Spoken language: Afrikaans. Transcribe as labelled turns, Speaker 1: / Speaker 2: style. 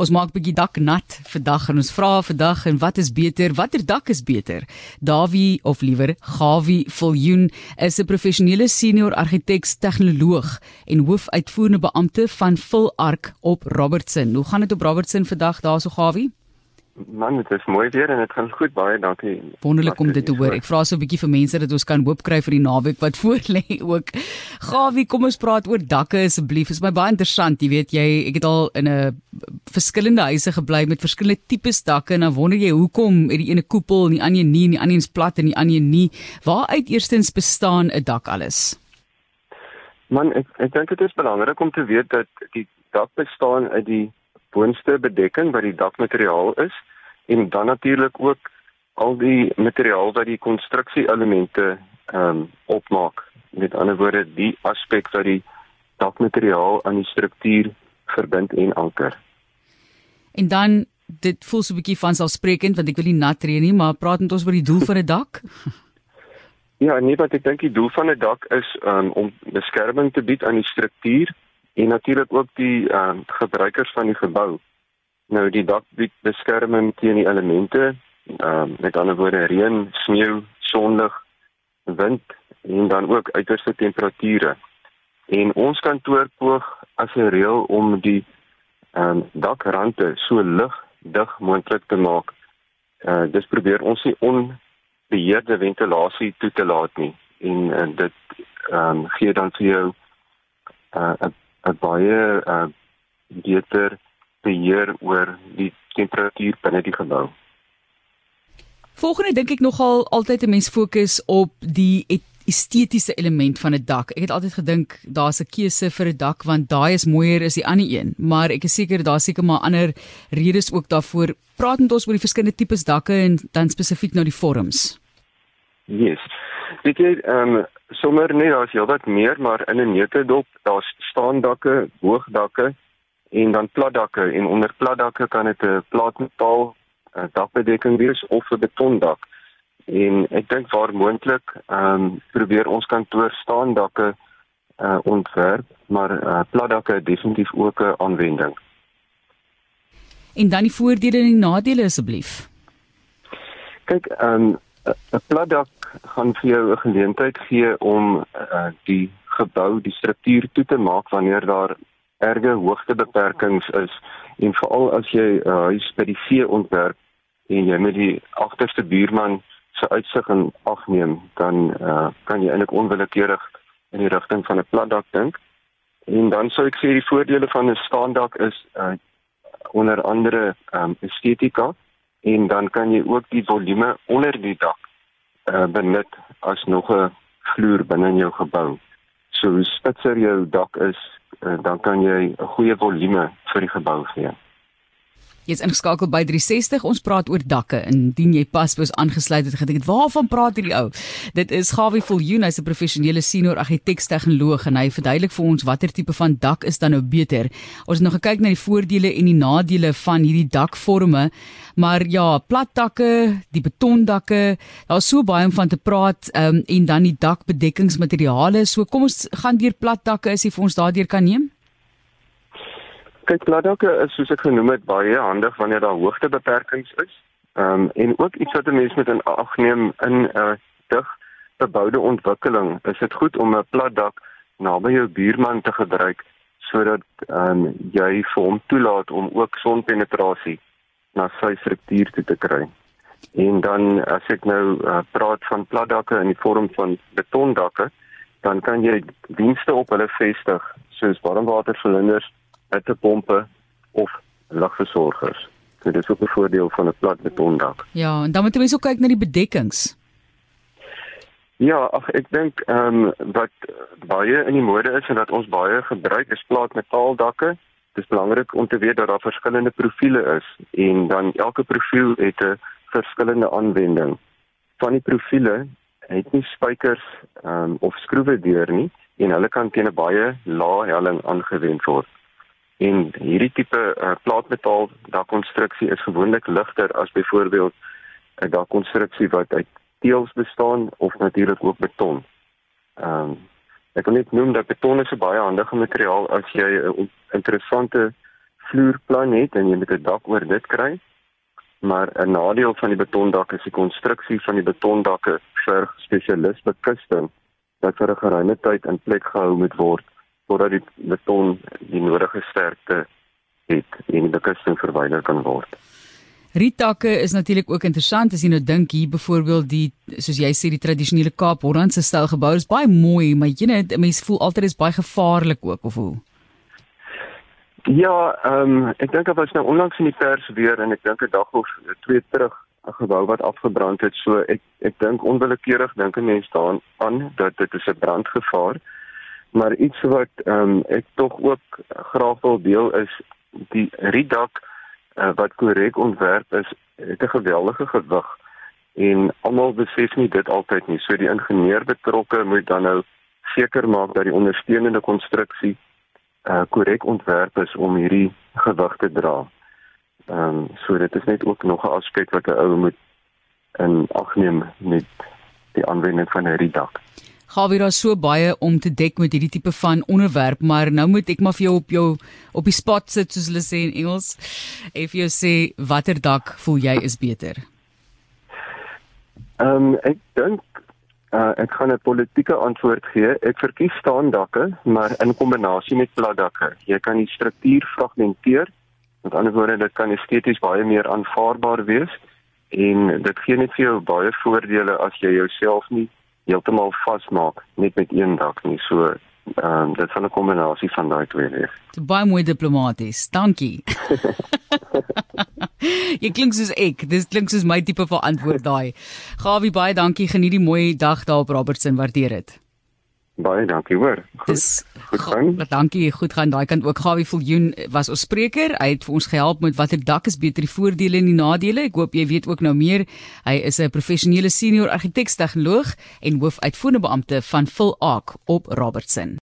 Speaker 1: Ons maak 'n bietjie dak nat vandag en ons vra vandag en wat is beter? Watter dak is beter? Davie of liewer Gawie Viljoen is 'n professionele senior argiteks tegnoloog en hoofuitvoerende beampte van Vilark op Robertson. Hoe gaan dit op Robertson vandag daarso Gawie?
Speaker 2: Man, dit is mooi weer en dit gaan goed. Baie dankie.
Speaker 1: Wonderlik om dit te hoor. Ek vra so 'n bietjie vir mense dat ons kan hoop kry vir die naweek wat voorlê ook. Gawie, kom ons praat oor dakke asseblief. Dit is my baie interessant. Jy weet jy, ek het al in 'n verskillende huise gebly met verskillende tipes dakke en dan wonder jy hoekom het die ene koepel en die ander nie en die ander is plat en die ander nie. Waaruit eerstens bestaan 'n dak alles?
Speaker 2: Man, ek ek dink dit is belangrik om te weet dat die dak bestaan uit die boonste bedekking wat die dakmateriaal is en dan natuurlik ook al die materiaal wat die konstruksie elemente ehm um, opmaak. Met ander woorde, die aspek wat die dakmateriaal aan die struktuur verbind en anker.
Speaker 1: En dan dit voel so 'n bietjie vanselfsprekend want ek wil nie nat reën nie, maar praat met ons oor die doel van 'n dak.
Speaker 2: Ja, nee, wat ek dink die doel van 'n dak is um, om beskerming te bied aan die struktuur en natuurlik ook die uh, gebruikers van die gebou. Nou die dak bied beskerming teen die elemente, ehm uh, met ander woorde reën, sneeu, sonlig, wind en dan ook uiterste temperature. En ons kantoor poog as 'n reël om die ehm um, dakrande so lig dig moontlik te maak. Eh uh, dis probeer ons nie onbeheerde ventilasie toe te laat nie en uh, dit ehm um, gee dan vir jou uh, 'n 'n baie uh, beter beheer oor die temperatuur binne die gebou.
Speaker 1: Volgende dink ek nogal altyd 'n mens fokus op die estetiese element van 'n dak. Ek het altyd gedink daar's 'n keuse vir 'n dak want daai is mooier as die ander een, maar ek is seker daar's seker maar ander redes ook daarvoor. Praat met ons oor die verskillende tipes dakke en dan spesifiek nou die vorms.
Speaker 2: Yes. Dit is ehm um, sommer net daar's heelwat meer, maar in 'n neutedop, daar's staandakke, hoogdakke en dan platdakke en onder platdakke kan dit 'n plaatmetaal eh, dakbedekking wees of 'n betondak. En ek dink waar moontlik, ehm um, probeer ons kantoor staandakke uh ontwerp, maar uh, platdakke definitief ook 'n aanwending.
Speaker 1: En dan die voordele en die nadele asseblief.
Speaker 2: Kyk, ehm um, 'n platdak gaan vir jou 'n geleentheid gee om uh, die gebou, die struktuur toe te maak wanneer daar erge hoogtebeperkings is en veral as jy 'n uh, huis by die see ontwerp en jy met die agterste buurman se uitsig in ag neem, dan uh, kan jy eintlik onwillekeurig in die rigting van 'n platdak dink. En dan sou ek sê die voordele van 'n staandak is uh, onder andere um, estetika en dan kan jy ook die volume onder die dak uh, benut as nog 'n vloer binne in jou gebou. So hoe spitser jou dak is, uh, dan kan jy 'n goeie volume vir die gebou gee.
Speaker 1: Jy's ingeskakel by 360. Ons praat oor dakke. Indien jy pas was aangesluit het, gedink, "Waarvan praat hierdie ou?" Dit is Gawie Viljoen, hy's 'n professionele senior argitek-tegnoloog en hy verduidelik vir ons watter tipe van dak is dan nou beter. Ons het nog gekyk na die voordele en die nadele van hierdie dakforme. Maar ja, plat dakke, die betondakke, daar's so baie om van te praat, um, en dan die dakbedekkingsmateriale. So kom ons gaan deur plat dakke as jy vir ons daardeur kan neem
Speaker 2: kyk platdakke is soos ek genoem het baie handig wanneer daar hoogtebeperkings is. Ehm um, en ook iets wat 'n mens met in ag neem in 'n uh, dig beboude ontwikkeling, is dit goed om 'n platdak naby jou buurman te gebruik sodat ehm um, jy vir hom toelaat om ook sonpenetrasie na sy struktuur toe te kry. En dan as ek nou uh, praat van platdakke in die vorm van betondakke, dan kan jy dienste op hulle vestig soos warmwatersilinders hittepompe of lugversorgers. Dit is ook 'n voordeel van 'n plat betondak.
Speaker 1: Ja, en dan moet jy ook kyk na die bedekkings.
Speaker 2: Ja, ag ek dink ehm um, wat baie in die mode is en wat ons baie gebruik is plaatmetaaldakke. Dit is belangrik om te weet dat daar verskillende profile is en dan elke profiel het 'n verskillende aanwending. Van die profile het nie spykers ehm um, of skroewe deur nie en hulle kan teen 'n baie lae helling aangewend word. En hierdie tipe uh, plaatmetaal dakkonstruksie is gewoonlik ligter as byvoorbeeld 'n dakkonstruksie wat uit teëls bestaan of natuurlik ook beton. Ehm um, ek wil net noem dat beton is 'n baie handige materiaal as jy 'n interessante vloerplan het en jy moet 'n dak oor dit kry. Maar 'n nadeel van die betondak is die konstruksie van die betondakke vir spesialis bekusting wat vir 'n geruime tyd in plek gehou moet word voordat die beton die nodige sterkte het en die bekusting verwyder kan word.
Speaker 1: Rietakke is natuurlik ook interessant as jy nou dink hier byvoorbeeld die soos jy sê die tradisionele Kaap-Hollandse styl gebou is baie mooi, maar jy net mense voel altyd is baie gevaarlik ook of hoe?
Speaker 2: Ja, ehm um, ek dink dit was nou onlangs in die pers weer en ek dink 'n dag of twee terug 'n gebou wat afgebrand het. So ek ek dink onwillekeurig dink 'n mens daaraan aan dat dit 'n brandgevaar. Maar iets wat ehm um, ek tog ook graag wil deel is die rietdak uh, wat korrek ontwerp is, het 'n geweldige gewig en almal besef nie dit altyd nie. So die ingenieur betrokke moet dan nou seker maak dat die ondersteunende konstruksie uh korrek ontwerp is om hierdie gewig te dra. Ehm um, so dit is net ook nog 'n aspek wat 'n ou moet in ag neem met die aanwending van 'n rietdak.
Speaker 1: Gawie daar so baie om te dek met hierdie tipe van onderwerp, maar nou moet ek maar vir jou op jou op die spot sit soos hulle sê in Engels. If you say watter dak voel jy is beter?
Speaker 2: Ehm um, ek dink uh, ek gaan 'n politieke antwoord gee. Ek verkies staandakke, maar in kombinasie met platdakke. Jy kan die struktuur fragmenteer. Met ander woorde, dit kan esteties baie meer aanvaarbaar wees en dit gee net vir jou baie voordele as jy jouself nie heeltemal vasmaak net met een dak nie. So ehm um, dit van 'n kombinasie van daai twee wees.
Speaker 1: Baie mooi diplomaties. Dankie. Jy klink soos ek. Dis klink soos my tipe van antwoord daai. Gawie baie dankie. Geniet die mooi dag daar op Robertson. Waardeer dit.
Speaker 2: Baie dankie hoor. Goed. Dis goed gaan.
Speaker 1: Dankie. Goed gaan. Daai kant ook Gawie Viljoen was ons spreker. Hy het vir ons gehelp met watter dak is beter die voordele en die nadele. Ek hoop jy weet ook nou meer. Hy is 'n professionele senior argitek tegnoloog en hoofuitvoerende beampte van Phil Ark op Robertson.